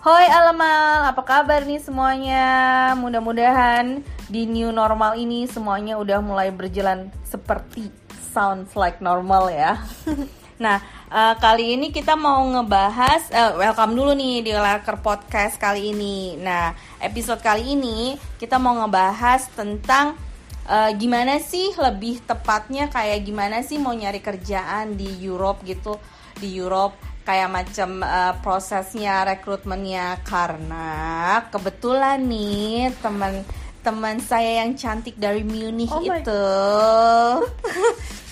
Hoi Alamal, apa kabar nih semuanya? Mudah-mudahan di new normal ini semuanya udah mulai berjalan seperti sounds like normal ya. nah, uh, kali ini kita mau ngebahas, uh, welcome dulu nih di Laker Podcast kali ini. Nah, episode kali ini kita mau ngebahas tentang uh, gimana sih lebih tepatnya kayak gimana sih mau nyari kerjaan di Europe gitu, di Europe kayak macam uh, prosesnya rekrutmennya. Karena kebetulan nih teman teman saya yang cantik dari Munich oh itu.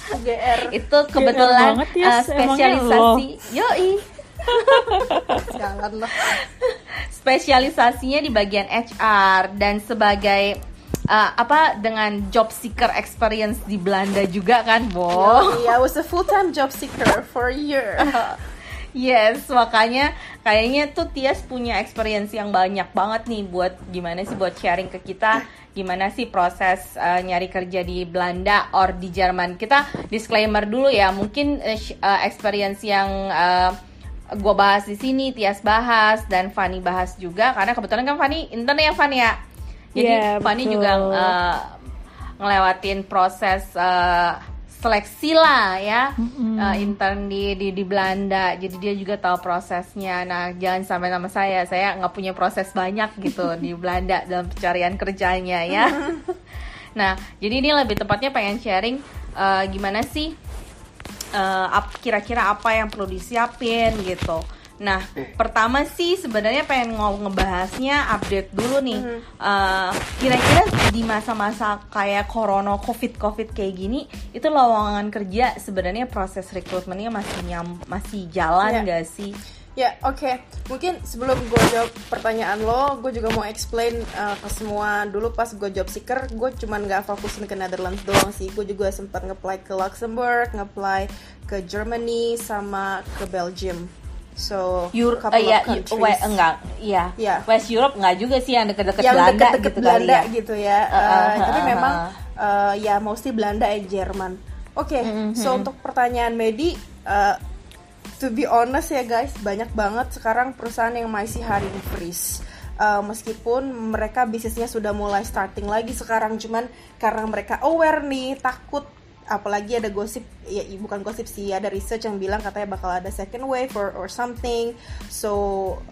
GR itu kebetulan GR ya, uh, spesialisasi. Yoi. Spesialisasinya di bagian HR dan sebagai uh, apa dengan job seeker experience di Belanda juga kan, Bo? Iya, yeah, I was a full time job seeker for a year. Yes, makanya kayaknya tuh Tias punya experience yang banyak banget nih buat gimana sih buat sharing ke kita gimana sih proses uh, nyari kerja di Belanda or di Jerman. Kita disclaimer dulu ya, mungkin uh, experience yang uh, gue bahas di sini, Tias bahas dan Fanny bahas juga karena kebetulan kan Fanny intern ya Fanny ya. Jadi yeah, Fanny betul. juga uh, ngelewatin proses uh, seleksi lah ya. Mm-hmm. uh, intern di, di di Belanda. Jadi dia juga tahu prosesnya. Nah jangan sampai nama saya. Saya nggak punya proses banyak gitu di Belanda dalam pencarian kerjanya ya. Nah jadi ini lebih tepatnya pengen sharing uh, gimana sih uh, kira-kira apa yang perlu disiapin gitu Nah, pertama sih sebenarnya pengen ngomong ngebahasnya update dulu nih. Mm-hmm. Uh, kira-kira di masa-masa kayak corona, covid, covid kayak gini, itu lowongan kerja sebenarnya proses rekrutmennya masih nyam, masih jalan yeah. gak sih? Ya, yeah, oke. Okay. Mungkin sebelum gue jawab pertanyaan lo, gue juga mau explain uh, ke semua. Dulu pas gue job seeker, gue cuman gak fokusin ke Netherlands doang sih. Gue juga sempat nge-apply ke Luxembourg, nge-apply ke Germany, sama ke Belgium. So, Europe, uh, ya, we, enggak, iya. Yeah. West Europe enggak juga sih yang dekat-dekat Belanda deket -deket gitu Belanda ya. gitu ya. Uh, uh, uh, tapi uh, memang uh, ya mostly Belanda dan Jerman. Oke, okay, mm -hmm. so untuk pertanyaan Medi, uh, to be honest ya guys, banyak banget sekarang perusahaan yang masih hiring freeze. Uh, meskipun mereka bisnisnya sudah mulai starting lagi sekarang cuman karena mereka aware nih takut apalagi ada gosip ya bukan gosip sih ada research yang bilang katanya bakal ada second wave or or something. So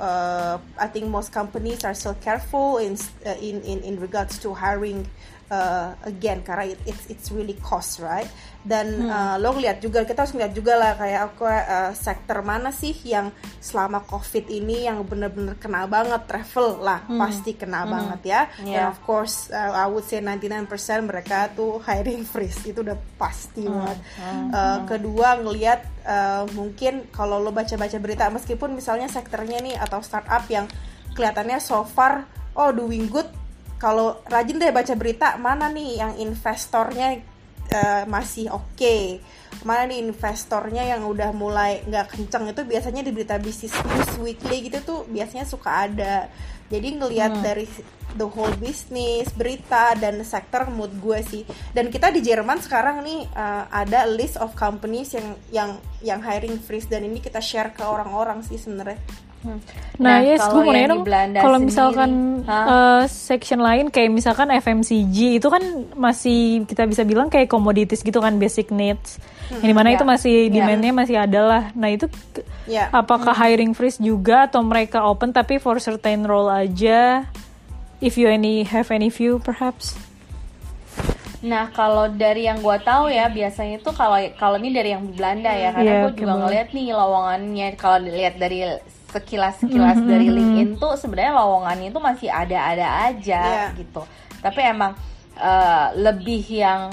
uh, I think most companies are still careful in uh, in in in regards to hiring uh, again karena it, it's it's really cost right dan hmm. uh, lo ngeliat juga kita harus ngeliat juga lah kayak aku uh, sektor mana sih yang selama covid ini yang bener-bener kena banget travel lah hmm. pasti kena hmm. banget ya yeah. and of course uh, I would say 99% mereka tuh hiring freeze itu udah pasti hmm. banget hmm. Uh, kedua ngeliat uh, mungkin kalau lo baca-baca berita meskipun misalnya sektornya nih atau startup yang kelihatannya so far oh doing good kalau rajin deh baca berita mana nih yang investornya uh, masih oke okay. mana nih investornya yang udah mulai nggak kenceng itu biasanya di berita bisnis news weekly gitu tuh biasanya suka ada jadi ngelihat hmm. dari the whole business berita dan sektor mood gue sih dan kita di Jerman sekarang nih uh, ada list of companies yang yang yang hiring freeze dan ini kita share ke orang-orang sih sebenarnya Hmm. Nah, nah yes, gue mau nanya dong, kalau misalkan uh, section lain kayak misalkan FMCG itu kan masih kita bisa bilang kayak commodities gitu kan basic needs, hmm, yang di mana yeah. itu masih ya. demandnya yeah. masih ada lah. Nah itu yeah. apakah hmm. hiring freeze juga atau mereka open tapi for certain role aja? If you any have any view perhaps? Nah kalau dari yang gue tahu ya biasanya tuh kalau kalau ini dari yang Belanda ya karena yeah, gue juga ngeliat nih lowongannya kalau dilihat dari sekilas sekilas mm-hmm. dari LinkedIn tuh sebenarnya lowongannya itu masih ada-ada aja yeah. gitu. Tapi emang uh, lebih yang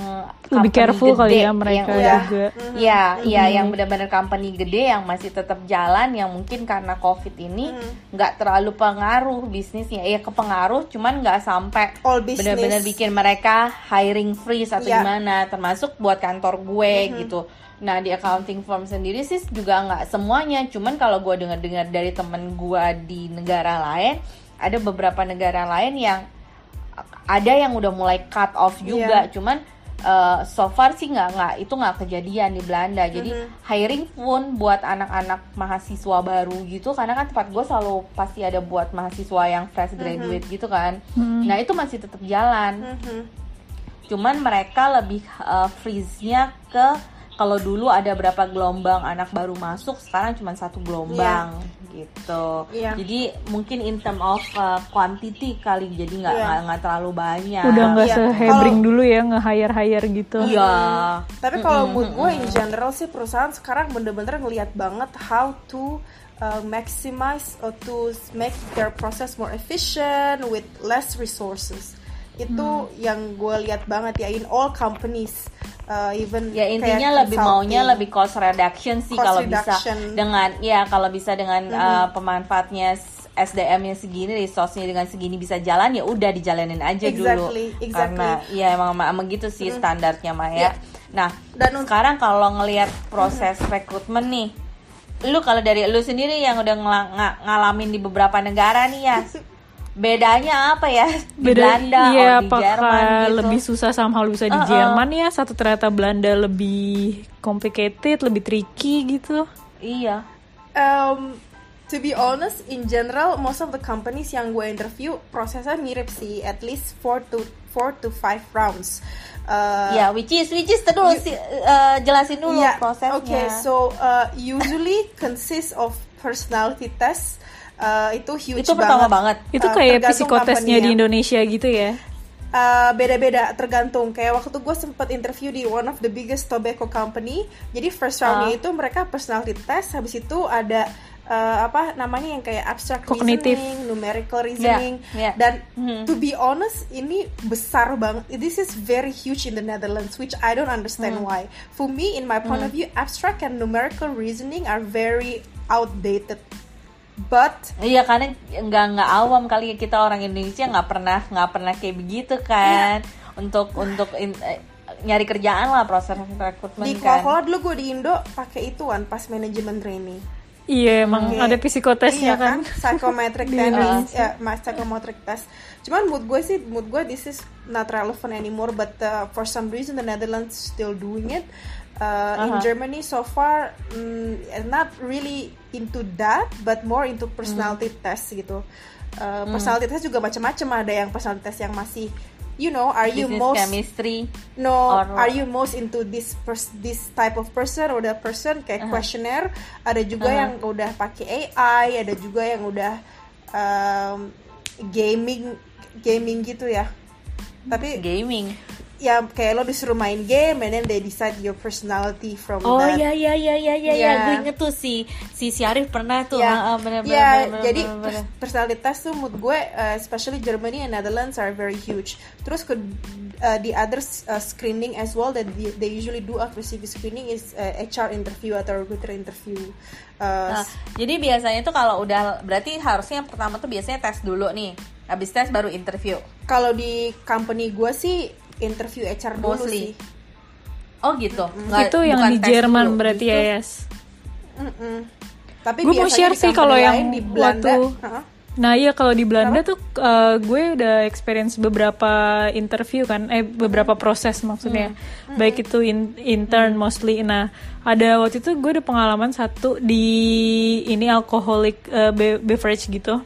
lebih careful gede kali ya mereka yang udah, juga. Ya, mm-hmm. ya yang benar-benar company gede yang masih tetap jalan yang mungkin karena covid ini mm-hmm. nggak mm. terlalu pengaruh bisnisnya. Ya kepengaruh, cuman nggak sampai benar-benar bikin mereka hiring freeze atau yeah. gimana. Termasuk buat kantor gue mm-hmm. gitu Nah di accounting firm sendiri sih juga nggak semuanya, cuman kalau gue dengar-dengar dari temen gue di negara lain, ada beberapa negara lain yang ada yang udah mulai cut off juga, yeah. cuman uh, so far sih nggak nggak itu nggak kejadian di Belanda jadi mm -hmm. hiring pun buat anak-anak mahasiswa baru gitu karena kan tempat gue selalu pasti ada buat mahasiswa yang fresh graduate mm -hmm. gitu kan mm -hmm. nah itu masih tetap jalan mm -hmm. cuman mereka lebih uh, freeze-nya ke kalau dulu ada berapa gelombang anak baru masuk sekarang cuma satu gelombang yeah. gitu yeah. jadi mungkin in term of uh, quantity kali jadi nggak yeah. nggak terlalu banyak udah nggak yeah. sehebring dulu ya nge hire hire gitu iya yeah. tapi kalau mood gue in general sih perusahaan sekarang bener-bener ngelihat banget how to uh, maximize or to make their process more efficient with less resources itu hmm. yang gue lihat banget ya in all companies uh, even ya intinya lebih maunya lebih cost reduction sih kalau bisa dengan ya kalau bisa dengan mm -hmm. uh, pemanfaatnya SDM-nya segini, resource-nya dengan segini bisa jalan ya udah dijalanin aja exactly, dulu exactly. karena ya emang emang gitu sih mm -hmm. standarnya Maya. Yeah. Nah, dan sekarang kalau ngelihat proses mm -hmm. rekrutmen nih, lu kalau dari lu sendiri yang udah ng ngalamin di beberapa negara nih ya bedanya apa ya di Beda, Belanda iya, oh, di Jerman gitu. lebih susah sama hal bisa di uh -uh. Jerman ya satu ternyata Belanda lebih complicated lebih tricky gitu iya um, to be honest in general most of the companies yang gue interview prosesnya mirip sih at least four to four to five rounds Uh, ya, yeah, which is which is dulu you, uh, jelasin dulu yeah, prosesnya. Oke, okay, so uh, usually consists of personality test, uh, itu huge itu pertama banget, banget. itu uh, kayak psikotesnya di Indonesia gitu ya Uh, beda-beda tergantung kayak waktu gue sempat interview di one of the biggest tobacco company jadi first roundnya uh. itu mereka personality test habis itu ada uh, apa namanya yang kayak abstract Cognitive. reasoning, numerical reasoning yeah, yeah. dan mm-hmm. to be honest ini besar banget. This is very huge in the Netherlands which I don't understand mm. why. For me in my point mm. of view abstract and numerical reasoning are very outdated but iya karena nggak nggak awam kali ya kita orang Indonesia nggak pernah nggak pernah kayak begitu kan yeah. untuk untuk in, eh, nyari kerjaan lah proses rekrutmen di kan. Coca-Cola dulu gue di Indo pakai ituan pas manajemen training Iya, emang okay. ada psikotesnya iya, kan. kan? Psychometric test, ya, mas psychometric test. Cuman mood gue sih, mood gue this is not relevant anymore, but uh, for some reason the Netherlands still doing it. Uh, uh-huh. In Germany so far, mm, not really into that, but more into personality mm. test gitu. Uh, mm. Personality test juga macam-macam. Ada yang personality test yang masih you know are you most chemistry no or are you most into this pers this type of person or the person kayak uh -huh. questionnaire ada juga uh -huh. yang udah pakai AI ada juga yang udah um, gaming gaming gitu ya tapi gaming ya kayak lo disuruh main game and then they decide your personality from oh, that. Oh iya iya iya iya iya ya. gue inget tuh si si Syarif pernah tuh. Ya, uh, bener, ya bener, jadi bener, bener. personality test tuh mood gue uh, especially Germany and Netherlands are very huge. Terus ke uh, the other uh, screening as well that they, they usually do after CV screening is uh, HR interview atau recruiter interview. Uh, nah, jadi biasanya tuh kalau udah berarti harusnya yang pertama tuh biasanya tes dulu nih. Habis tes baru interview. Kalau di company gue sih interview HR dulu Mostly. sih. Oh gitu. Nggak, itu yang di Jerman dulu. berarti ya, Yes. Mm -mm. Tapi gue mau share sih kalau yang di Belanda. Waktu, huh? Nah iya kalau di Belanda Apa? tuh uh, gue udah experience beberapa interview kan, eh beberapa proses maksudnya, hmm. baik itu in, intern hmm. mostly. Nah ada waktu itu gue ada pengalaman satu di ini alcoholic uh, beverage gitu.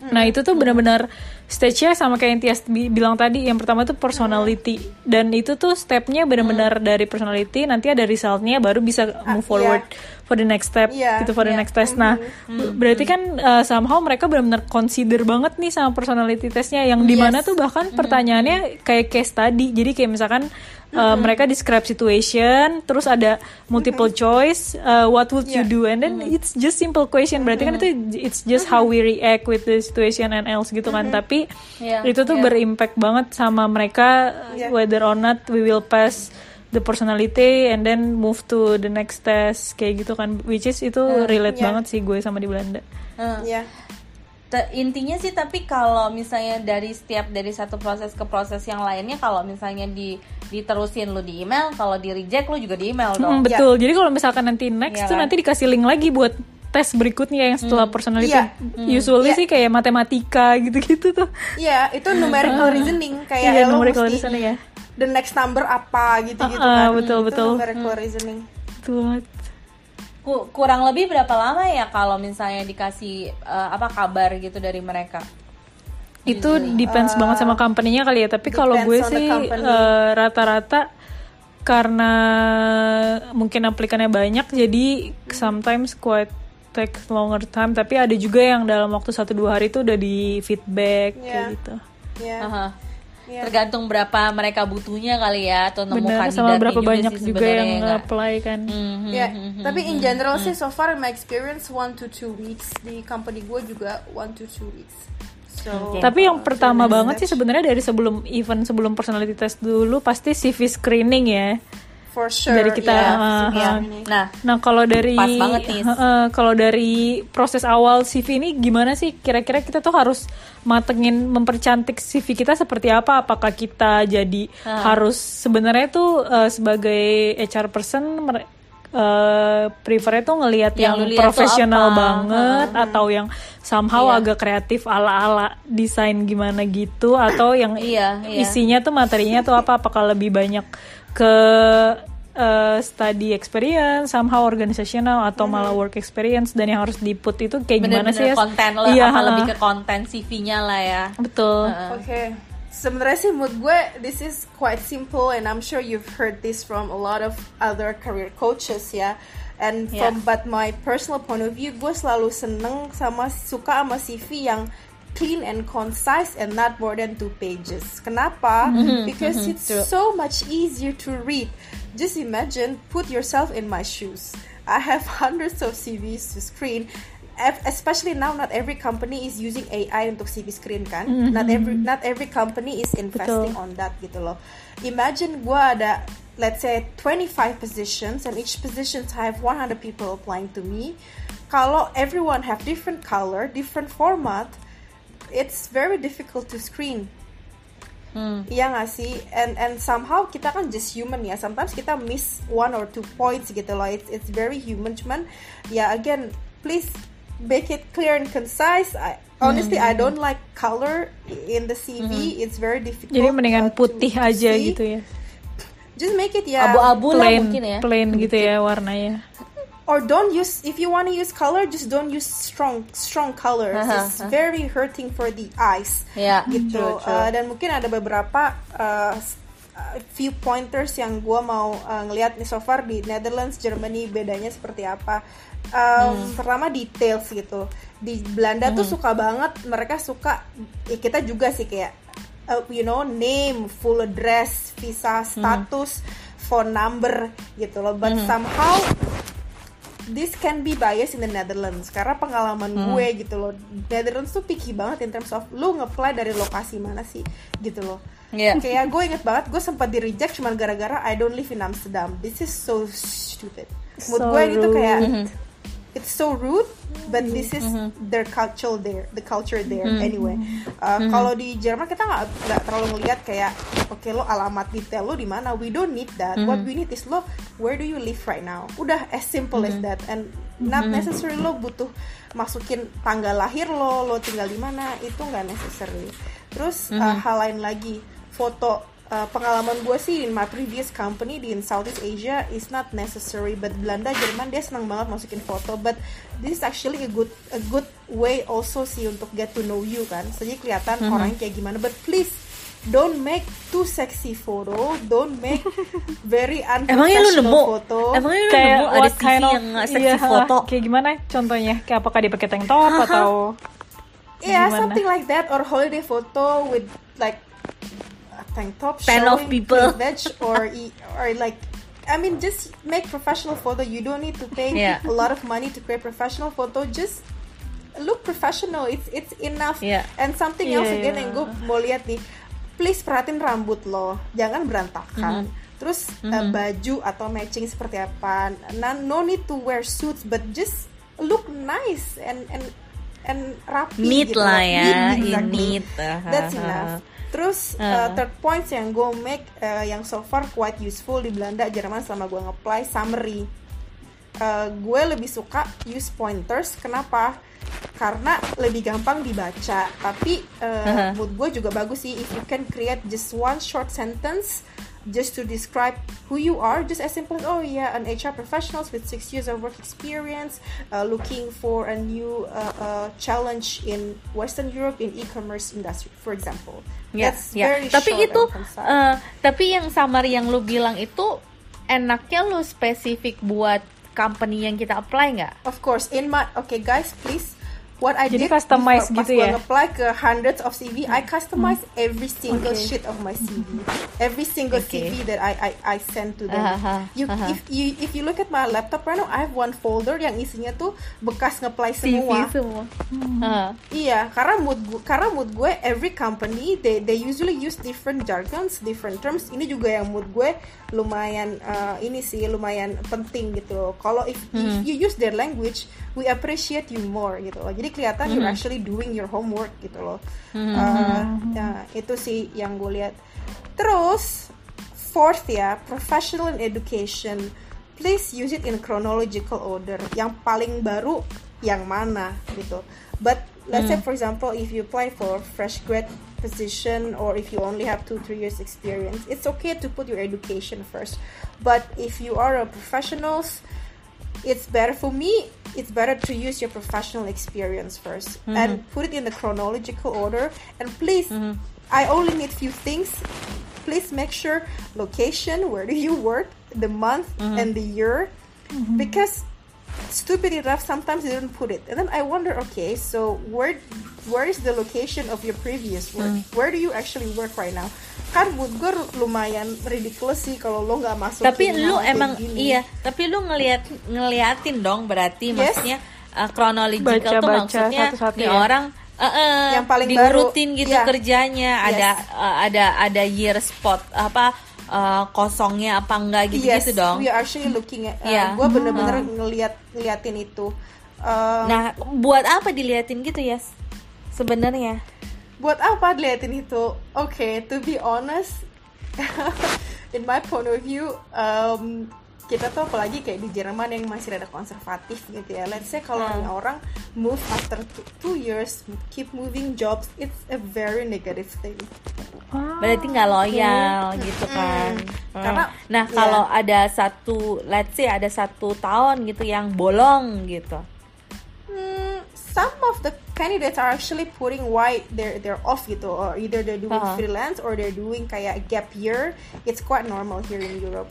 Hmm. Nah itu tuh benar-benar stage-nya sama kayak yang Tias bilang tadi yang pertama tuh personality dan itu tuh stepnya benar-benar hmm. dari personality nanti ada resultnya baru bisa ah, move forward yeah. for the next step yeah, gitu for yeah. the next test nah mm-hmm. berarti kan uh, somehow mereka benar-benar consider banget nih sama personality testnya yang di mana yes. tuh bahkan mm-hmm. pertanyaannya kayak case tadi jadi kayak misalkan uh, mereka describe situation terus ada multiple mm-hmm. choice uh, what would yeah. you do and then mm-hmm. it's just simple question berarti mm-hmm. kan itu it's just mm-hmm. how we react with the situation and else gitu kan mm-hmm. tapi yeah. itu tuh yeah. berimpact banget sama mereka yeah. whether or not we will pass the personality and then move to the next test kayak gitu kan which is itu uh, relate yeah. banget sih gue sama di Belanda. Uh, yeah intinya sih tapi kalau misalnya dari setiap dari satu proses ke proses yang lainnya kalau misalnya di diterusin lu di email kalau di reject lu juga di email dong hmm, betul ya. jadi kalau misalkan nanti next ya tuh kan? nanti dikasih link lagi buat tes berikutnya yang setelah hmm. personality yeah. hmm. usually yeah. sih kayak matematika gitu-gitu tuh iya yeah, itu numerical reasoning kayak yeah, numerical reasoning ya the next number apa gitu-gitu uh, uh, kan betul itu betul numerical hmm. reasoning betul kurang lebih berapa lama ya kalau misalnya dikasih uh, apa kabar gitu dari mereka itu depends uh, banget sama company-nya kali ya tapi kalau gue sih uh, rata-rata karena mungkin aplikannya banyak jadi sometimes quite take longer time tapi ada juga yang dalam waktu satu dua hari itu udah di feedback yeah. kayak gitu yeah. uh-huh. Yeah. tergantung berapa mereka butuhnya kali ya atau nemu Bener, sama berapa juga banyak juga yang apply kan mm-hmm, yeah. mm-hmm, tapi in general mm-hmm. sih so far in my experience one to two weeks di company gue juga one to two weeks So, okay. Tapi yang pertama banget sih sebenarnya dari sebelum event sebelum personality test dulu pasti CV screening ya. For sure. Dari kita. Yeah, uh, yeah. Nah, nah kalau dari uh, kalau dari proses awal CV ini gimana sih? Kira-kira kita tuh harus matengin mempercantik CV kita seperti apa? Apakah kita jadi uh. harus sebenarnya tuh uh, sebagai HR person uh, prefer itu ngelihat yang, yang profesional banget hmm. atau yang somehow iya. agak kreatif ala-ala desain gimana gitu atau yang iya, iya. isinya tuh materinya tuh apa apakah lebih banyak ke uh, study experience somehow organizational atau hmm. malah work experience dan yang harus diput itu kayak Bener -bener gimana sih ya konten lah iya, apa lebih ke konten CV-nya lah ya betul uh. oke okay sebenarnya sih mood gue this is quite simple and I'm sure you've heard this from a lot of other career coaches ya and yeah. from but my personal point of view gue selalu seneng sama suka sama CV yang clean and concise and not more than two pages. Kenapa? Mm-hmm, because mm-hmm, it's true. so much easier to read. Just imagine put yourself in my shoes. I have hundreds of CVs to screen. Especially now not every company is using AI untuk CV screen kan? Mm-hmm. not every not every company is investing Betul. on that gitu loh. Imagine gue ada let's say 25 positions and each positions have 100 people applying to me. Kalau everyone have different color different format it's very difficult to screen Hmm. Iya gak sih? And and somehow kita kan just human ya. Sometimes kita miss one or two points gitu loh. It's it's very human. Cuman ya again, please make it clear and concise. I, honestly, mm. I don't like color in the CV. Mm. It's very difficult. Jadi mendingan putih aja see. gitu ya. Just make it ya abu-abu lah mungkin ya. Plain gitu ya warnanya. Or don't use if you want to use color, just don't use strong strong colors. Uh -huh, it's very hurting for the eyes. Yeah, gitu. True, true. Uh, dan mungkin ada beberapa uh, few pointers yang gue mau uh, ngelihat nih so far di Netherlands, Germany bedanya seperti apa um, hmm. pertama details gitu di Belanda hmm. tuh suka banget mereka suka ya kita juga sih kayak uh, you know name full address visa hmm. status hmm. phone number gitu loh but hmm. somehow this can be biased in the Netherlands. Karena pengalaman hmm. gue gitu loh Netherlands tuh picky banget in terms of lu ngeplay dari lokasi mana sih gitu loh. Yeah. kayak gue inget banget gue sempat di reject cuma gara-gara I don't live in Amsterdam. This is so stupid. Mood so gue gitu kayak mm -hmm it's so rude but mm-hmm. this is mm-hmm. their culture there the culture there mm-hmm. anyway uh, mm-hmm. kalau di Jerman kita nggak nggak terlalu ngelihat kayak oke okay, lo alamat detail lo di mana we don't need that mm-hmm. what we need is lo where do you live right now udah as simple mm-hmm. as that and not mm-hmm. necessary lo butuh masukin tanggal lahir lo lo tinggal di mana itu nggak necessary terus uh, mm-hmm. uh, hal lain lagi foto uh, pengalaman gue sih in my previous company di in Southeast Asia is not necessary but Belanda Jerman dia senang banget masukin foto. But this is actually a good a good way also sih untuk get to know you kan? Jadi kelihatan mm -hmm. orangnya kayak gimana. But please don't make too sexy photo. Don't make very unprofessional nemu, foto emangnya lu kayak nemu ada CV kind of, yang seksi iya, foto? kayak gimana? Contohnya kayak apakah dia pakai tank top atau yeah something like that or holiday photo with like tank top fan of people veg or or like I mean just make professional photo you don't need to pay yeah. a lot of money to create professional photo just look professional it's it's enough yeah. and something yeah, else again yeah. yang gue mau lihat nih please perhatiin rambut lo jangan berantakan mm -hmm. terus mm -hmm. uh, baju atau matching seperti apa nah, no need to wear suits but just look nice and and and rapi neat gitu lah ya neat, exactly. neat. that's enough Terus uh. Uh, third points yang gue make uh, yang so far quite useful di Belanda Jerman selama gue nge-apply summary. Uh, gue lebih suka use pointers. Kenapa? Karena lebih gampang dibaca. Tapi uh, uh -huh. mood gue juga bagus sih if you can create just one short sentence just to describe who you are just as simple as oh yeah an hr professionals with six years of work experience uh, looking for a new uh, uh, challenge in western europe in e-commerce industry for example yeah, That's yeah. very tapi itu uh, tapi yang summary yang lu bilang itu enaknya lu spesifik buat company yang kita apply nggak? Of course, in my okay guys, please what I Jadi did customize pas gitu ya. apply ke hundreds of CV, I customize hmm. every single okay. sheet of my CV, every single okay. CV that I I I send to them. Uh -huh. You uh -huh. if you if you look at my laptop right now, I have one folder yang isinya tuh bekas ngeplay semua. CV semua. Hmm. Uh. Iya, karena mood gue, karena mood gue every company they they usually use different jargons, different terms. Ini juga yang mood gue lumayan uh, ini sih lumayan penting gitu. Kalau if, hmm. if you use their language, we appreciate you more gitu loh. Jadi kelihatan mm -hmm. you're mm-hmm. actually doing your homework gitu loh mm -hmm. uh, nah itu sih yang gue lihat terus fourth ya professional education please use it in chronological order yang paling baru yang mana gitu but let's mm. say for example if you apply for fresh grad position or if you only have two three years experience it's okay to put your education first but if you are a professionals it's better for me it's better to use your professional experience 1st mm-hmm. and put it in the chronological order and please mm-hmm. i only need few things please make sure location where do you work the month mm-hmm. and the year mm-hmm. because stupid enough sometimes they don't put it and then i wonder okay so where where is the location of your previous work mm. where do you actually work right now kan mood gue lumayan ridiculous sih kalau lo nggak masuk tapi lu emang gini. iya tapi lu ngeliat ngeliatin dong berarti yes. maksudnya uh, chronological baca, tuh baca, maksudnya satu -satu ya. orang uh, uh, yang paling diurutin baru, gitu yeah. kerjanya yes. ada uh, ada ada year spot apa uh, kosongnya apa enggak gitu yes, gitu dong we are actually looking at uh, yeah. gue bener-bener uh. ngeliat ngeliatin itu uh, nah buat apa diliatin gitu ya yes? sebenarnya buat apa diliatin itu oke okay, to be honest in my point of view um, kita tuh apalagi kayak di Jerman yang masih ada konservatif gitu ya let's say kalau hmm. orang move after two years keep moving jobs it's a very negative thing oh, berarti nggak loyal okay. gitu kan hmm. karena nah yeah. kalau ada satu let's say ada satu tahun gitu yang bolong gitu some of the candidates are actually putting why they're they're off gitu or either they're doing uh -huh. freelance or they're doing kayak gap year it's quite normal here in Europe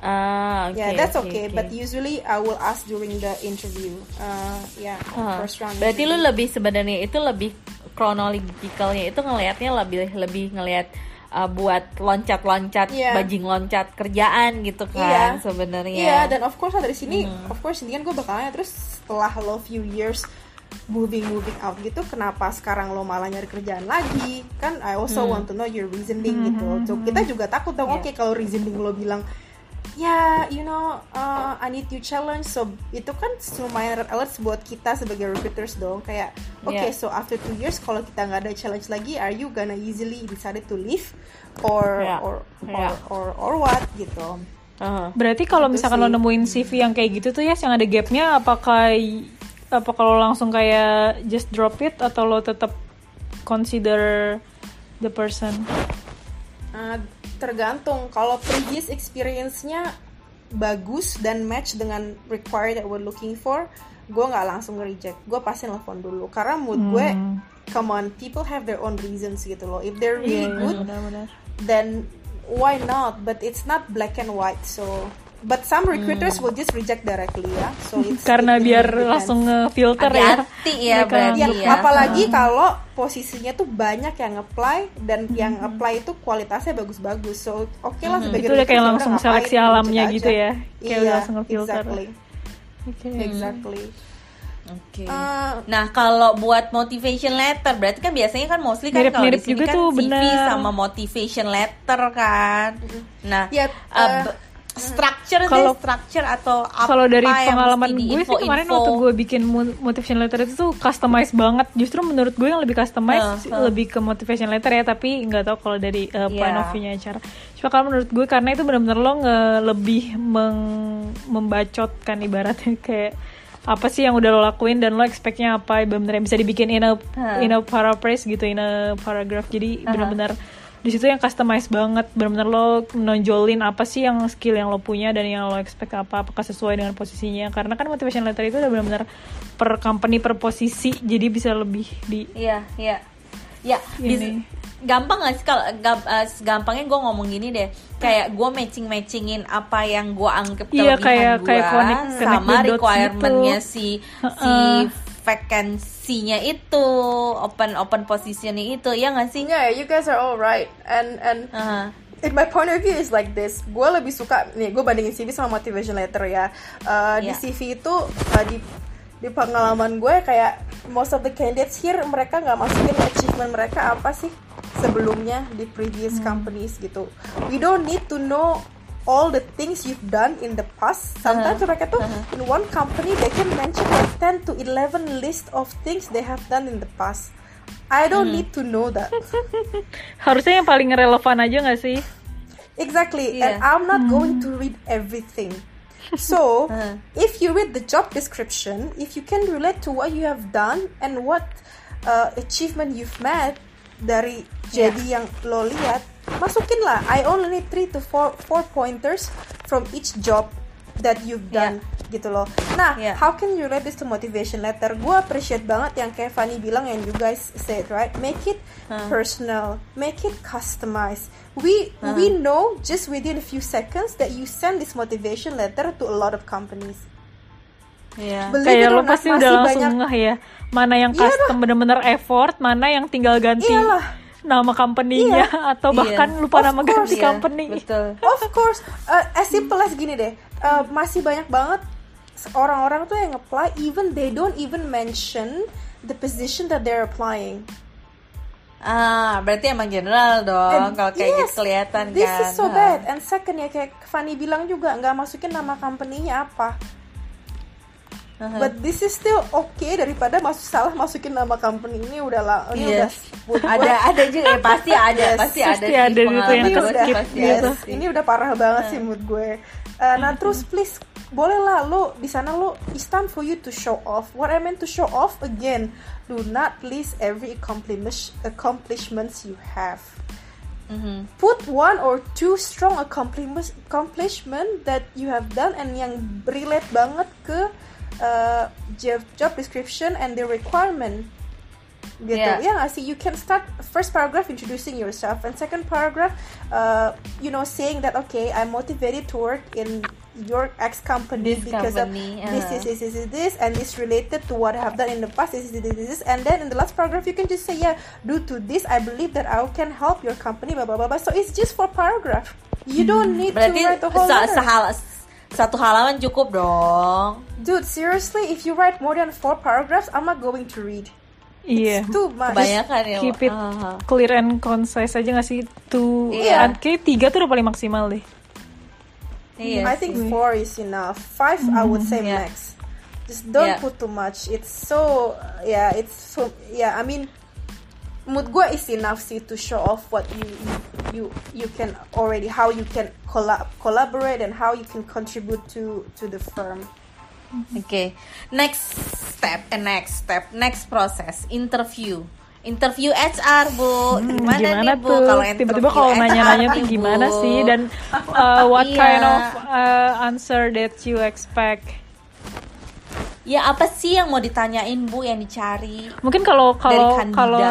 Ah, okay, yeah, that's okay, okay, okay. But usually I will ask during the interview. Uh, yeah, uh, first round. Berarti interview. lu lebih sebenarnya itu lebih kronologikalnya itu ngelihatnya lebih lebih ngelihat uh, buat loncat-loncat yeah. bajing loncat kerjaan gitu kan yeah. sebenarnya. Iya, yeah, dan of course dari sini, hmm. of course ini kan gue bakalnya terus setelah lo few years moving moving out gitu kenapa sekarang lo malah nyari kerjaan lagi kan I also hmm. want to know your reasoning hmm. gitu so kita juga takut dong yeah. oke okay, kalau reasoning lo bilang ya yeah, you know uh, I need you challenge so itu kan lumayan red alert buat kita sebagai recruiters dong kayak oke okay, yeah. so after two years kalau kita nggak ada challenge lagi are you gonna easily decided to leave or yeah. or, yeah. or, or or what gitu uh-huh. berarti kalau misalkan sih. lo nemuin CV yang kayak gitu tuh ya yang ada gapnya apakah apa kalau langsung kayak just drop it atau lo tetap consider the person? Uh, tergantung. Kalau previous experience-nya bagus dan match dengan required that we're looking for, gue nggak langsung nge-reject. Gue pasti nelfon dulu. Karena mood hmm. gue, come on, people have their own reasons gitu loh. If they're really yeah, good, benar, benar. then why not? But it's not black and white, so but some recruiters hmm. will just reject directly ya so it's karena biar langsung ngefilter ya hati ya berarti ya, ya. apalagi hmm. kalau posisinya tuh banyak yang apply dan hmm. yang apply itu kualitasnya bagus-bagus so oke okay lah hmm. sebagai itu udah kayak langsung seleksi alamnya gitu ya kayak iya, langsung ngefilter exactly okay. exactly Oke. Okay. Uh, nah, kalau buat motivation letter, berarti kan biasanya kan mostly kan kalau di sini kan tuh, CV bener. sama motivation letter kan. Nah, ya, uh, uh, structure kalau structure atau apa kalau dari pengalaman gue sih kemarin info. waktu gue bikin motivation letter itu tuh customize banget justru menurut gue yang lebih customize uh, uh. lebih ke motivation letter ya tapi nggak tahu kalau dari uh, yeah. point of view-nya acara cuma kalau menurut gue karena itu benar-benar lo nge lebih meng membacotkan ibaratnya kayak apa sih yang udah lo lakuin dan lo expectnya apa benar-benar bisa dibikin in a uh. in a paraphrase gitu in a paragraph jadi uh -huh. benar-benar di situ yang customize banget benar-benar lo nonjolin apa sih yang skill yang lo punya dan yang lo expect apa apakah sesuai dengan posisinya karena kan motivation letter itu udah benar-benar per company per posisi jadi bisa lebih di iya iya ya ini. gampang gak sih kalau uh, gampangnya gue ngomong gini deh kayak gue matching matchingin apa yang gue anggap iya, kayak, gue sama requirementnya gitu. si si vacancy-nya itu open open positionnya itu ya nggak sih? Yeah, you guys are all right and and uh -huh. in my point of view is like this gue lebih suka nih gue bandingin CV sama motivation letter ya uh, yeah. di CV itu uh, di di pengalaman gue kayak most of the candidates here mereka nggak masukin achievement mereka apa sih sebelumnya di previous hmm. companies gitu we don't need to know all the things you've done in the past. Sometimes uh-huh. mereka tuh uh-huh. in one company they can mention like 10 to 11 list of things they have done in the past. I don't hmm. need to know that. Harusnya yang paling relevan aja gak sih? Exactly. Yeah. And I'm not hmm. going to read everything. So, uh-huh. if you read the job description, if you can relate to what you have done and what uh, achievement you've met dari jadi yeah. yang lo lihat, masukin lah I only need 3 to 4 4 pointers from each job that you've done yeah. gitu loh. Nah, yeah. how can you relate this to motivation letter? Gue appreciate banget yang kayak Fanny bilang and you guys said right, make it huh. personal, make it customized. We -huh. we know just within a few seconds that you send this motivation letter to a lot of companies. Yeah. Kayak lo pasti udah langsung banyak, ngeh ya, mana yang iya custom bener-bener effort, mana yang tinggal ganti. Iyalah nama company-nya iya. atau bahkan iya. lupa of nama course, ganti yeah. company. Betul. Of course, uh, as simple as gini deh. Uh, masih banyak banget orang-orang tuh yang apply even they don't even mention the position that they're applying. Ah, berarti emang general dong kalau kayak yes, gitu kelihatan this kan. This is so bad. And second ya kayak Fanny bilang juga nggak masukin nama company-nya apa uh-huh. but this is still okay daripada masuk salah masukin nama company ini udah lah ini yes. udah ada ada juga ya pasti ada yes. pasti ada pasti ada gitu yang udah, yes. ini udah parah banget uh. sih mood gue uh, nah terus please boleh lah lo di sana lo it's time for you to show off what I meant to show off again do not list every accomplishment accomplishments you have Mm-hmm. Put one or two strong accomplishment accomplishment that you have done and yang relate banget ke uh, job job description and the requirement gitu yeah. ya nggak sih you can start first paragraph introducing yourself and second paragraph uh, you know saying that okay I'm motivated to work in your ex company this because company, of uh-huh. this, this, this, this, this, and this related to what I have done in the past. This, this, this, this, and then in the last paragraph, you can just say, yeah, due to this, I believe that I can help your company, blah blah blah. blah. So it's just for paragraph. You don't need Berarti to write the whole letter. Satu halaman cukup dong. Dude, seriously, if you write more than four paragraphs, I'm not going to read. Iya. Yeah. too much. Kebanyakan ya. Keep it uh-huh. clear and concise aja gak sih? Tuh, yeah. kayak tiga tuh udah paling maksimal deh. Iya I think four is enough. Five, mm, I would say yeah. max. Just don't yeah. put too much. It's so, yeah, it's so, yeah. I mean, mood gue is enough sih to show off what you you you can already how you can collab collaborate and how you can contribute to to the firm. Oke, okay. next step, and next step, next process, interview. Interview HR bu, hmm, gimana, gimana nih bu? Kalau tiba-tiba kalau nanya-nanya tuh gimana sih dan uh, what iya. kind of uh, answer that you expect? Ya apa sih yang mau ditanyain bu yang dicari? Mungkin kalau kalau kalau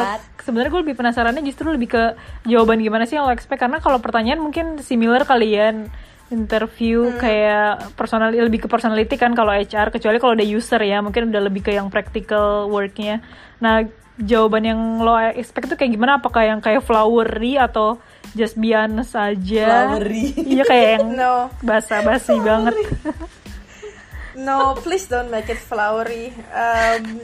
sebenarnya gue lebih penasarannya justru lebih ke jawaban gimana sih yang lo expect? Karena kalau pertanyaan mungkin similar kalian interview hmm. kayak personal lebih ke personality kan kalau HR kecuali kalau ada user ya mungkin udah lebih ke yang practical worknya. Nah jawaban yang lo expect tuh kayak gimana? Apakah yang kayak flowery atau just biasa saja flowery. Iya kayak yang no. basa basi banget No, please don't make it flowery. Um,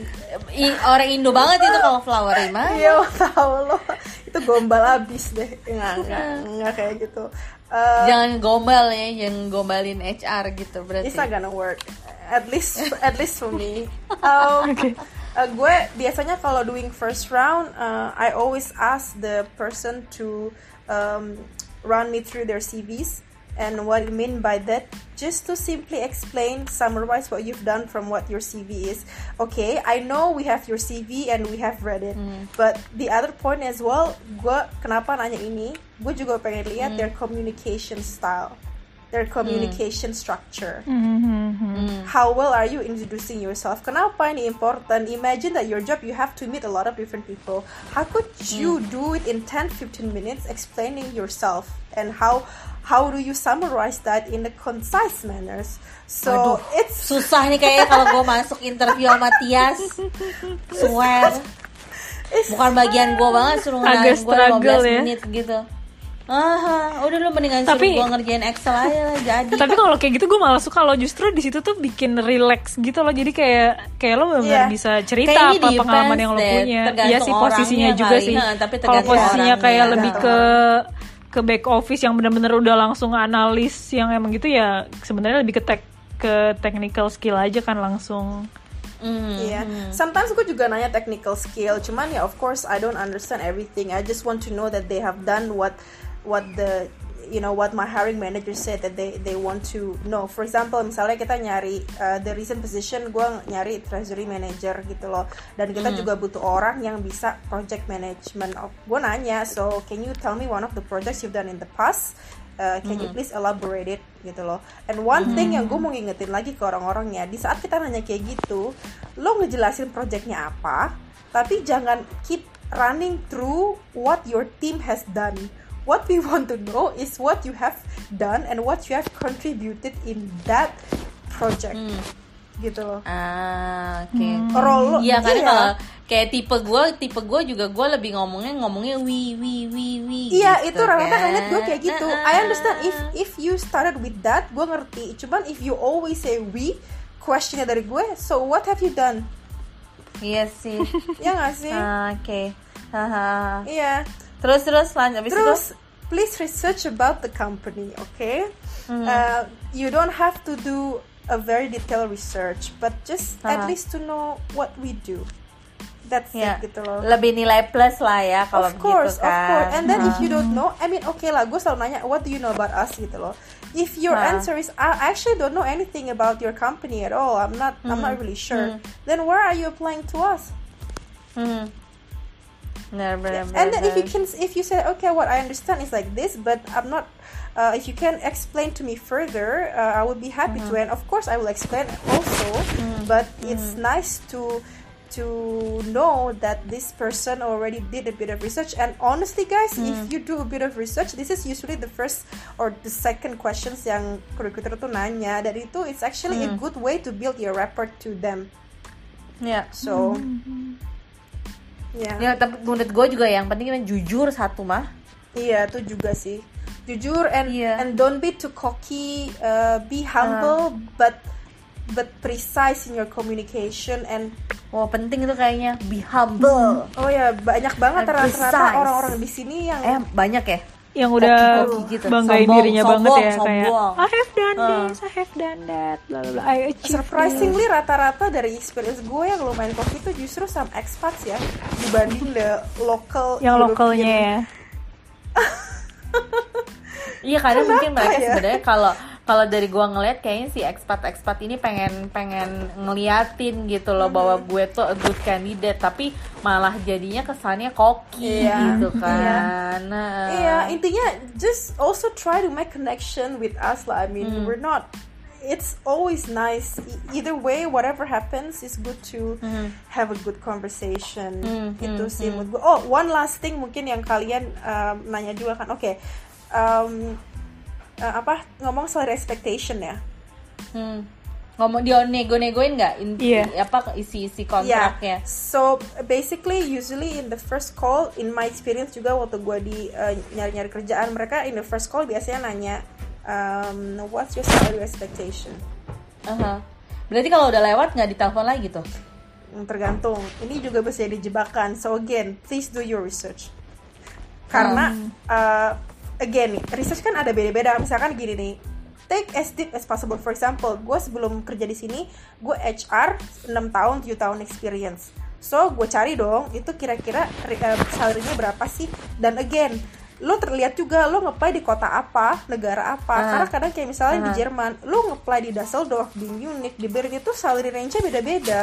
I, orang Indo banget itu kalau flowery mah. Iya, tahu lo. Itu gombal abis deh. Enggak, enggak, enggak kayak gitu. Uh, jangan gombal ya, jangan gombalin HR gitu berarti. It's not gonna work. At least, at least for me. Um, okay. Uh, gue biasanya kalau doing first round, uh, I always ask the person to um, run me through their CVs and what I mean by that just to simply explain, summarize what you've done from what your CV is. Okay, I know we have your CV and we have read it, mm. but the other point as well, gue kenapa nanya ini? Gue juga pengen lihat mm. their communication style, their communication mm. structure. Mm-hmm. How well are you introducing yourself? Kenapa ini important? Imagine that your job you have to meet a lot of different people. How could you mm. do it in 10-15 minutes explaining yourself and how how do you summarize that in a concise manners? So Aduh, it's susah nih kayaknya kalau gue masuk interview sama Tias. Swear. Bukan bagian gue banget suruh ngenalin gue 15 ya. menit gitu. Ah, udah lu mendingan tapi, suruh gue ngerjain Excel aja lah jadi. Tapi kalau kayak gitu gue malah suka lo justru di situ tuh bikin relax gitu loh. Jadi kayak kayak lo benar yeah. bisa cerita apa pengalaman yang lo punya. Iya sih posisinya juga kali, sih. Kalau posisinya kayak lebih ke ke back office yang benar-benar udah langsung analis yang emang gitu ya sebenarnya lebih ke tek ke technical skill aja kan langsung Mm. Iya, yeah. sometimes gue juga nanya technical skill, cuman ya of course I don't understand everything. I just want to know that they have done what what the you know what my hiring manager said that they they want to know. For example, misalnya kita nyari uh, the recent position, gue nyari treasury manager gitu loh, dan kita mm. juga butuh orang yang bisa project management. Oh, gue nanya, so can you tell me one of the projects you've done in the past? Uh, can mm. you please elaborate it gitu loh. And one mm. thing yang gue mau ngingetin lagi ke orang-orangnya, di saat kita nanya kayak gitu, lo ngejelasin projectnya apa, tapi jangan keep running through what your team has done what we want to know is what you have done and what you have contributed in that project hmm. gitu loh ah oke okay. hmm. role iya kan iya. kalau kayak tipe gue tipe gue juga gue lebih ngomongnya ngomongnya wi wi wi wi iya gitu, itu rata-rata kan gue kayak gitu uh, uh. I understand if if you started with that gue ngerti cuman if you always say we questionnya dari gue so what have you done iya sih ya gak sih uh, oke okay. iya Terus terus lanjut terus itu? please research about the company, okay? Mm-hmm. Uh, you don't have to do a very detailed research, but just uh-huh. at least to know what we do. That's yeah. it gitu loh. Lebih nilai plus lah ya kalau of course, gitu kan. Of course, And then uh-huh. if you don't know, I mean okay lah, gue selalu nanya, what do you know about us gitu loh. If your uh-huh. answer is I actually don't know anything about your company at all, I'm not, mm-hmm. I'm not really sure. Mm-hmm. Then where are you applying to us? Mm-hmm. Never, never, and then if you can if you say okay what i understand is like this but i'm not uh, if you can explain to me further uh, i would be happy mm-hmm. to and of course i will explain also mm-hmm. but it's mm-hmm. nice to to know that this person already did a bit of research and honestly guys mm. if you do a bit of research this is usually the first or the second questions yang recruiter tuh nanya dan itu it's actually mm. a good way to build your rapport to them yeah so mm-hmm. Yeah. Ya, tapi menurut gue juga yang penting kan jujur satu mah. Iya, itu juga sih. Jujur and yeah. and don't be too cocky, uh, be humble uh. but but precise in your communication and oh penting itu kayaknya be humble. Oh ya, banyak banget rata-rata orang-orang di sini yang eh banyak ya yang udah gitu. banggain sombong, dirinya sombong, banget ya sombong. kayak I have done uh. this, I have done that, bla bla I achieved Surprisingly rata-rata dari experience gue yang lumayan kopi itu justru some expats ya dibanding the local yang lokalnya ya. Iya kadang mungkin mereka ya? sebenarnya kalau kalau dari gue ngeliat kayaknya si expat-expat ini pengen pengen ngeliatin gitu loh mm-hmm. bahwa gue tuh a good candidate tapi malah jadinya kesannya koki yeah. gitu iya. kan. Iya, nah. yeah, intinya just also try to make connection with us lah. I mean, mm. we're not it's always nice e, either way whatever happens it's good to mm. have a good conversation mm, itu sih mm. oh one last thing mungkin yang kalian um, nanya juga kan oke okay, um, uh, apa ngomong soal expectation ya hmm. ngomong dia nego-negoin nggak yeah. apa isi-isi kontraknya yeah. so basically usually in the first call in my experience juga waktu gue di uh, nyari-nyari kerjaan mereka in the first call biasanya nanya um, what's your salary expectation uh -huh. berarti kalau udah lewat nggak ditelepon lagi tuh hmm, tergantung ini juga bisa jadi jebakan so again please do your research karena um. uh, again nih research kan ada beda-beda misalkan gini nih take as deep as possible for example gue sebelum kerja di sini gue HR 6 tahun 7 tahun experience so gue cari dong itu kira-kira uh, salary-nya berapa sih dan again lo terlihat juga lo ngeplay di kota apa negara apa uh, karena kadang kayak misalnya uh, di Jerman lo ngeplay di Düsseldorf di Munich di Berlin itu salary range-nya beda-beda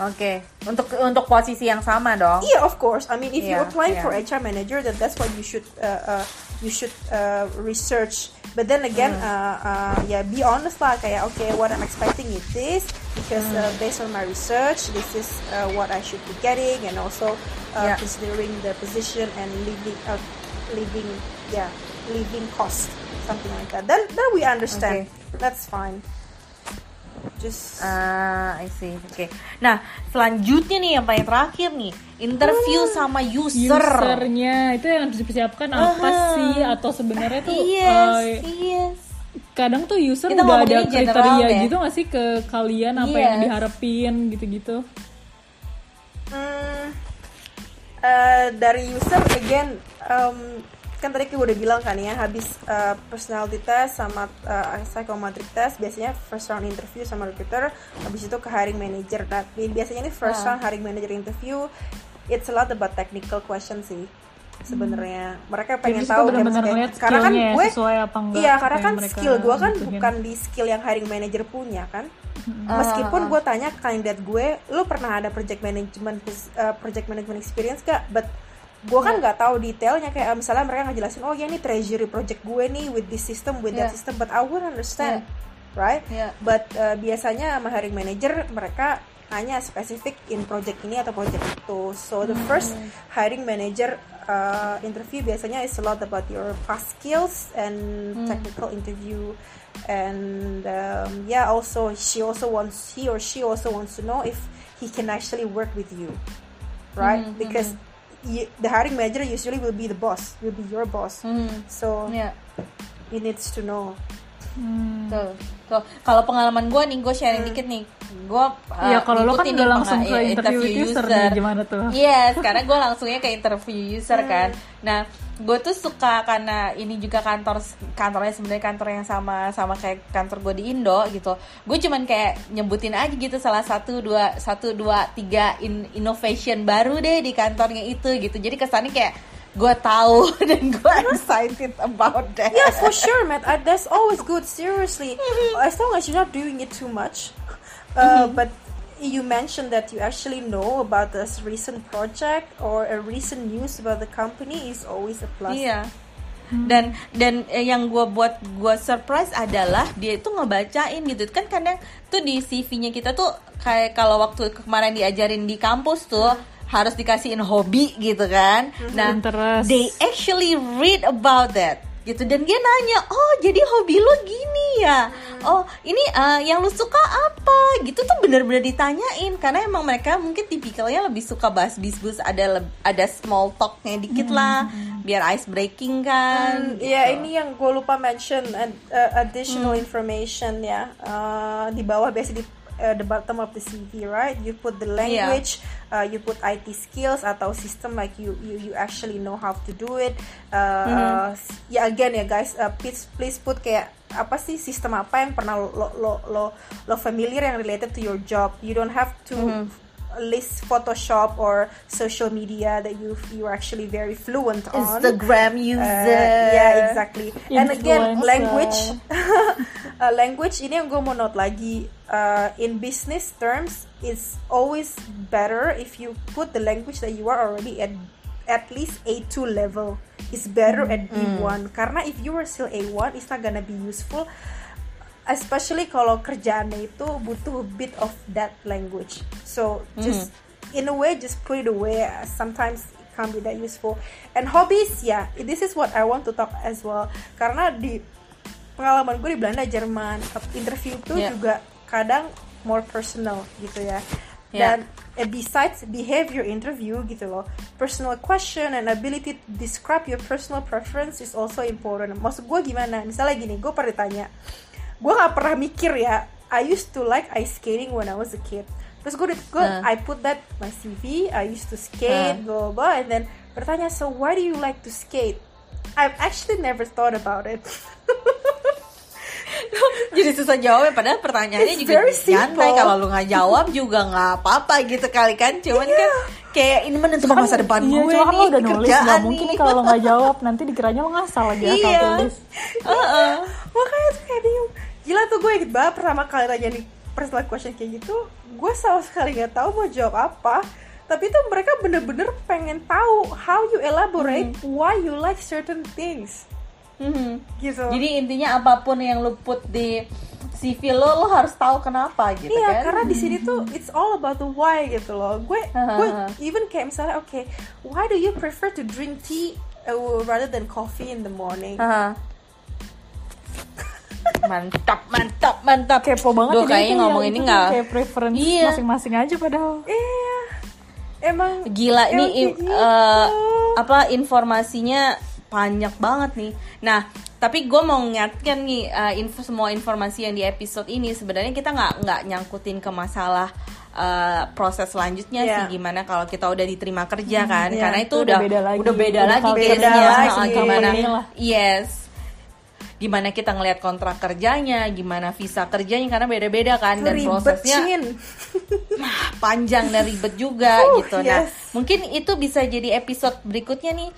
Oke, okay. untuk untuk posisi yang sama dong. Iya, yeah, of course. I mean, if yeah, you apply yeah. for HR manager, then that's what you should uh, uh, you should uh, research. But then again, mm. uh, uh, yeah, be honest lah. Kayak okay, what I'm expecting is this because mm. uh, based on my research, this is uh, what I should be getting, and also uh, yeah. considering the position and living uh, living yeah living cost something like that. Then then we understand. Okay. That's fine. Just ah uh, I see. Oke okay. nah selanjutnya nih yang paling terakhir nih. Interview uh, sama user. usernya. Itu yang harus dipersiapkan uh, apa sih? Atau sebenarnya tuh yes uh, yes. kadang tuh user Kita udah ada kriteria deh. gitu gak sih ke kalian apa yes. yang diharapin gitu-gitu? Hmm, uh, dari user again um, kan tadi gue udah bilang kan ya habis uh, personality test sama uh, psychometric test biasanya first round interview sama recruiter habis itu ke hiring manager. Nah biasanya ini first uh. round hiring manager interview it's a lot about technical question sih sebenarnya. Hmm. mereka pengen tahu bener -bener karena kan ya, gue iya karena kan skill gue kan bukan di skill yang hiring manager punya kan. Uh, meskipun gue tanya kandidat gue lu pernah ada project management uh, project management experience gak but gue kan iya. nggak tahu detailnya kayak misalnya mereka ngejelasin oh ya ini treasury project gue nih with this system with yeah. that iya. system but I would understand yeah. right yeah. but uh, biasanya sama hiring manager mereka hanya spesifik in project ini atau project itu so the hmm. first hiring manager uh, interview biasanya is a lot about your past skills and mm. technical interview and um, yeah also she also wants he or she also wants to know if he can actually work with you right mm -hmm. because you, the hiring manager usually will be the boss, will be your boss. Hmm. So yeah. he needs to know. Hmm. Tuh, tuh. Kalau pengalaman gue nih, gue sharing hmm. dikit nih. Gue uh, ya kalau lo kan udah langsung ke interview, interview user, user. Nih, gimana tuh? Yes, karena gue langsungnya ke interview user hmm. kan. Nah, gue tuh suka karena ini juga kantor kantornya sebenarnya kantor yang sama sama kayak kantor gue di Indo gitu gue cuman kayak nyebutin aja gitu salah satu dua satu dua tiga in, innovation baru deh di kantornya itu gitu jadi kesannya kayak gue tahu dan gue excited about that yeah for sure Matt uh, that's always good seriously as long as you're not doing it too much uh, mm -hmm. but you mentioned that you actually know about this recent project or a recent news about the company is always a plus. Iya. Hmm. Dan dan eh, yang gue buat gue surprise adalah dia itu ngebacain gitu kan kadang tuh di CV-nya kita tuh kayak kalau waktu kemarin diajarin di kampus tuh. Harus dikasihin hobi gitu kan. Hmm. Nah, Interest. they actually read about that gitu dan dia nanya oh jadi hobi lo gini ya hmm. oh ini uh, yang lo suka apa gitu tuh bener-bener ditanyain karena emang mereka mungkin tipikalnya lebih suka bahas bisbus ada ada small talknya dikit hmm. lah biar ice breaking kan hmm, gitu. ya ini yang gue lupa mention uh, additional hmm. information ya uh, di bawah biasa di uh, the bottom of the CV, right? You put the language, yeah. uh, you put IT skills atau system like you you you actually know how to do it. Uh, mm-hmm. uh, ya again ya guys, uh, please please put kayak apa sih sistem apa yang pernah lo lo lo lo familiar yang related to your job. You don't have to mm-hmm list Photoshop or social media that you you're actually very fluent on. Instagram user. Uh, yeah, exactly. Influencer. And again, language. uh, language ini yang gue mau note lagi. Uh, in business terms, it's always better if you put the language that you are already at at least A2 level. It's better mm. at B1 karena if you are still A1, it's not gonna be useful especially kalau kerjaannya itu butuh a bit of that language. So just mm. in a way just put it away. Sometimes it can be that useful. And hobbies ya yeah, this is what I want to talk as well. Karena di pengalaman gue di Belanda Jerman interview itu yeah. juga kadang more personal gitu ya. Yeah. dan uh, besides behavior interview gitu loh personal question and ability to describe your personal preference is also important. Maksud gue gimana? Misalnya gini gue pernah ditanya gue gak pernah mikir ya I used to like ice skating when I was a kid terus gue gue uh. I put that my CV I used to skate uh. blah, blah and then bertanya so why do you like to skate I've actually never thought about it jadi susah jawab padahal pertanyaannya It's juga santai kalau lu nggak jawab juga nggak apa-apa gitu kali kan cuman yeah. kan kayak ini menentukan masa depan iya, gue kan lo udah nulis nggak mungkin nih kalau nggak jawab nanti dikiranya lo ngasal lagi iya. asal tulis uh -uh. makanya tuh kayak bingung gila tuh gue inget banget pertama kali tanya nih personal question kayak gitu gue sama sekali nggak tahu mau jawab apa. Tapi tuh mereka bener-bener pengen tahu how you elaborate hmm. why you like certain things. Hmm. gitu. Jadi intinya apa pun yang lu put di CV lo lo harus tahu kenapa gitu iya, kan? karena di sini tuh it's all about the why gitu loh. Gue gue even kayak misalnya oke okay, why do you prefer to drink tea uh, rather than coffee in the morning? Uh -huh. Mantap mantap mantap. Kepo banget Duh, kayaknya ngomong ini nggak kayak preference iya. masing-masing aja padahal. Iya. Emang gila nih gitu. uh, apa informasinya banyak banget nih. Nah tapi gue mau ngingatkan nih uh, info semua informasi yang di episode ini sebenarnya kita nggak nggak nyangkutin ke masalah uh, proses selanjutnya yeah. sih gimana kalau kita udah diterima kerja hmm, kan. hmm, karena itu, itu udah beda lagi, udah beda lagi beda lagi gimana? yes gimana kita ngelihat kontrak kerjanya, gimana visa kerjanya karena beda-beda kan dan ribet, prosesnya nah, panjang dan ribet juga uh, gitu. Nah, yes. mungkin itu bisa jadi episode berikutnya nih.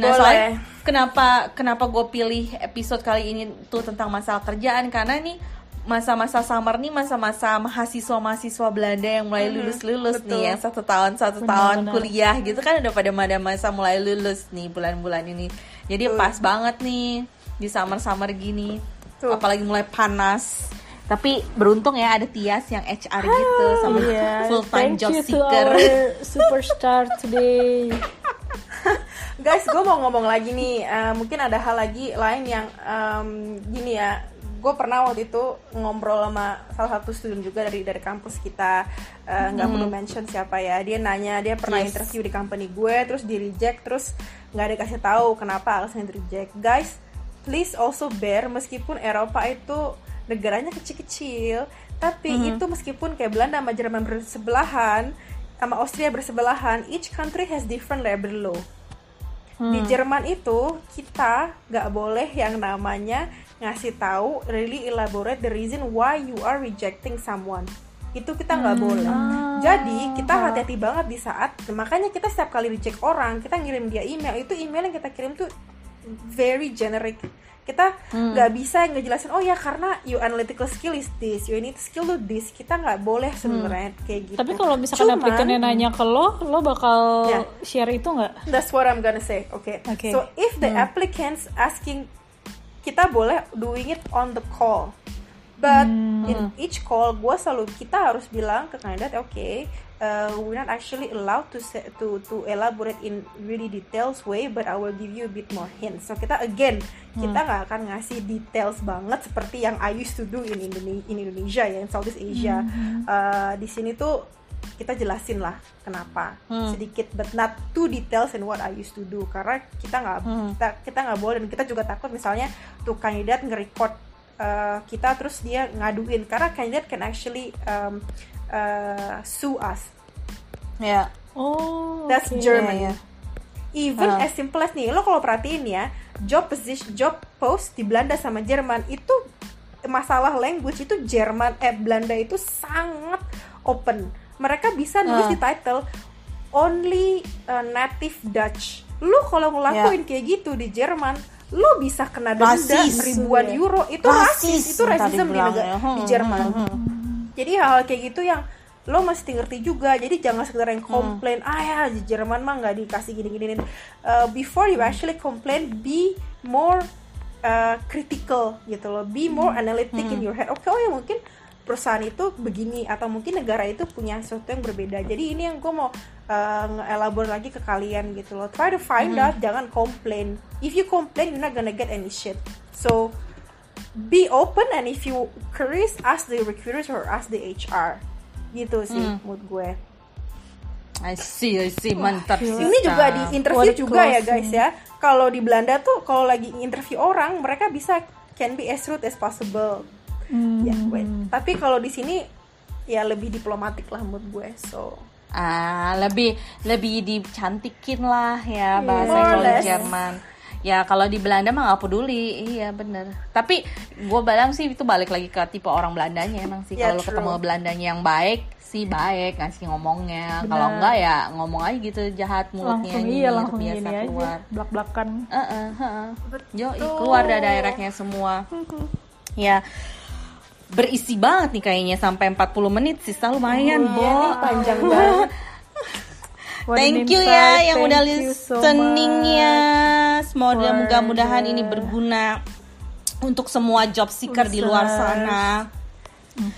Nah, Boleh. soalnya kenapa kenapa gue pilih episode kali ini tuh tentang masalah kerjaan karena nih masa-masa summer nih masa-masa mahasiswa-mahasiswa Belanda yang mulai lulus-lulus nih yang satu tahun satu bener, tahun bener. kuliah gitu kan udah pada masa mulai lulus nih bulan-bulan ini jadi Tuh. pas banget nih di summer-summer gini. Tuh. apalagi mulai panas. Tapi beruntung ya ada Tias yang HR gitu sama yeah. full time job seeker. superstar today. Guys gue mau ngomong lagi nih. Uh, mungkin ada hal lagi lain yang um, gini ya. Gue pernah waktu itu ngobrol sama salah satu student juga dari dari kampus kita. Eh, nggak uh, hmm. perlu mention siapa ya. Dia nanya dia pernah yes. interview di company gue terus di reject terus nggak dikasih tahu kenapa alasan di reject. Guys please also bear meskipun Eropa itu negaranya kecil-kecil tapi mm-hmm. itu meskipun kayak Belanda sama Jerman bersebelahan sama Austria bersebelahan each country has different labor law hmm. di Jerman itu kita nggak boleh yang namanya ngasih tahu really elaborate the reason why you are rejecting someone itu kita nggak hmm. boleh jadi kita hati-hati banget di saat makanya kita setiap kali reject orang kita ngirim dia email itu email yang kita kirim tuh very generic kita hmm. nggak hmm. bisa ngejelasin oh ya karena you analytical skill is this you need skill to this kita nggak boleh hmm. sebenarnya hmm. kayak gitu tapi kalau misalkan Cuman, applicantnya nanya ke lo lo bakal yeah. share itu nggak that's what I'm gonna say oke okay. okay. so if the hmm. applicants asking kita boleh doing it on the call but hmm. in each call gue selalu kita harus bilang ke kandidat oke okay, uh, we're not actually allowed to say, to to elaborate in really details way but I will give you a bit more hints so kita again hmm. kita nggak akan ngasih details banget seperti yang I used to do in Indonesia in Indonesia ya in Southeast Asia hmm. uh, di sini tuh kita jelasin lah kenapa hmm. sedikit but not too details in what I used to do karena kita nggak hmm. kita kita nggak boleh dan kita juga takut misalnya tuh kandidat nge-record uh, kita terus dia ngaduin karena kandidat can actually um, uh, sue us. Ya. Yeah. Oh. That's okay. German. Yeah, yeah. Even uh. as simple as nih, lo kalau perhatiin ya, job position, job post di Belanda sama Jerman itu masalah language itu Jerman eh Belanda itu sangat open. Mereka bisa nulis uh. di title only uh, native Dutch. Lo kalau ngelakuin yeah. kayak gitu di Jerman, lo bisa kena denda ribuan ya. euro. Itu rasis, rasis itu rasisme di, negara, hmm, di Jerman. Hmm, hmm jadi hal-hal kayak gitu yang lo mesti ngerti juga. Jadi jangan sekedar yang komplain hmm. ah ya di Jerman mah nggak dikasih gini-gini uh, before you actually complain be more uh, critical gitu loh. Be more analytic hmm. in your head. Oke okay, oh ya mungkin perusahaan itu begini atau mungkin negara itu punya sesuatu yang berbeda. Jadi ini yang gue mau uh, nge lagi ke kalian gitu loh. Try to find hmm. out jangan komplain if you complain you're not gonna get any shit. So be open and if you curious ask the recruiters or ask the HR gitu sih hmm. mood gue I see, I see, mantap sih. Ini juga di interview juga ya guys ya. Kalau di Belanda tuh kalau lagi interview orang, mereka bisa can be as rude as possible. Hmm. Ya, gue. Tapi kalau di sini ya lebih diplomatik lah mood gue. So ah lebih lebih dicantikin lah ya bahasa yeah. Jerman ya kalau di Belanda mah nggak peduli. Iya bener. Tapi gue bilang sih itu balik lagi ke tipe orang Belandanya emang sih. Yeah, kalau ketemu Belandanya yang baik sih baik ngasih ngomongnya. Kalau enggak ya ngomong aja gitu jahat mulutnya langsung iya langsung biasa ini keluar. belak belakan uh, uh, uh. yo keluar dari directnya semua. Ya berisi banget nih kayaknya sampai 40 menit sih lumayan oh, bo. iya panjang banget Thank you ya yang udah listening so ya. Semoga mudah-mudahan ini berguna untuk semua job seeker Usah. di luar sana.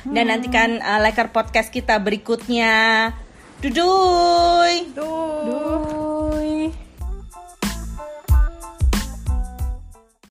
Dan nantikan uh, leker podcast kita berikutnya. Duduy. Duduy. Duduy.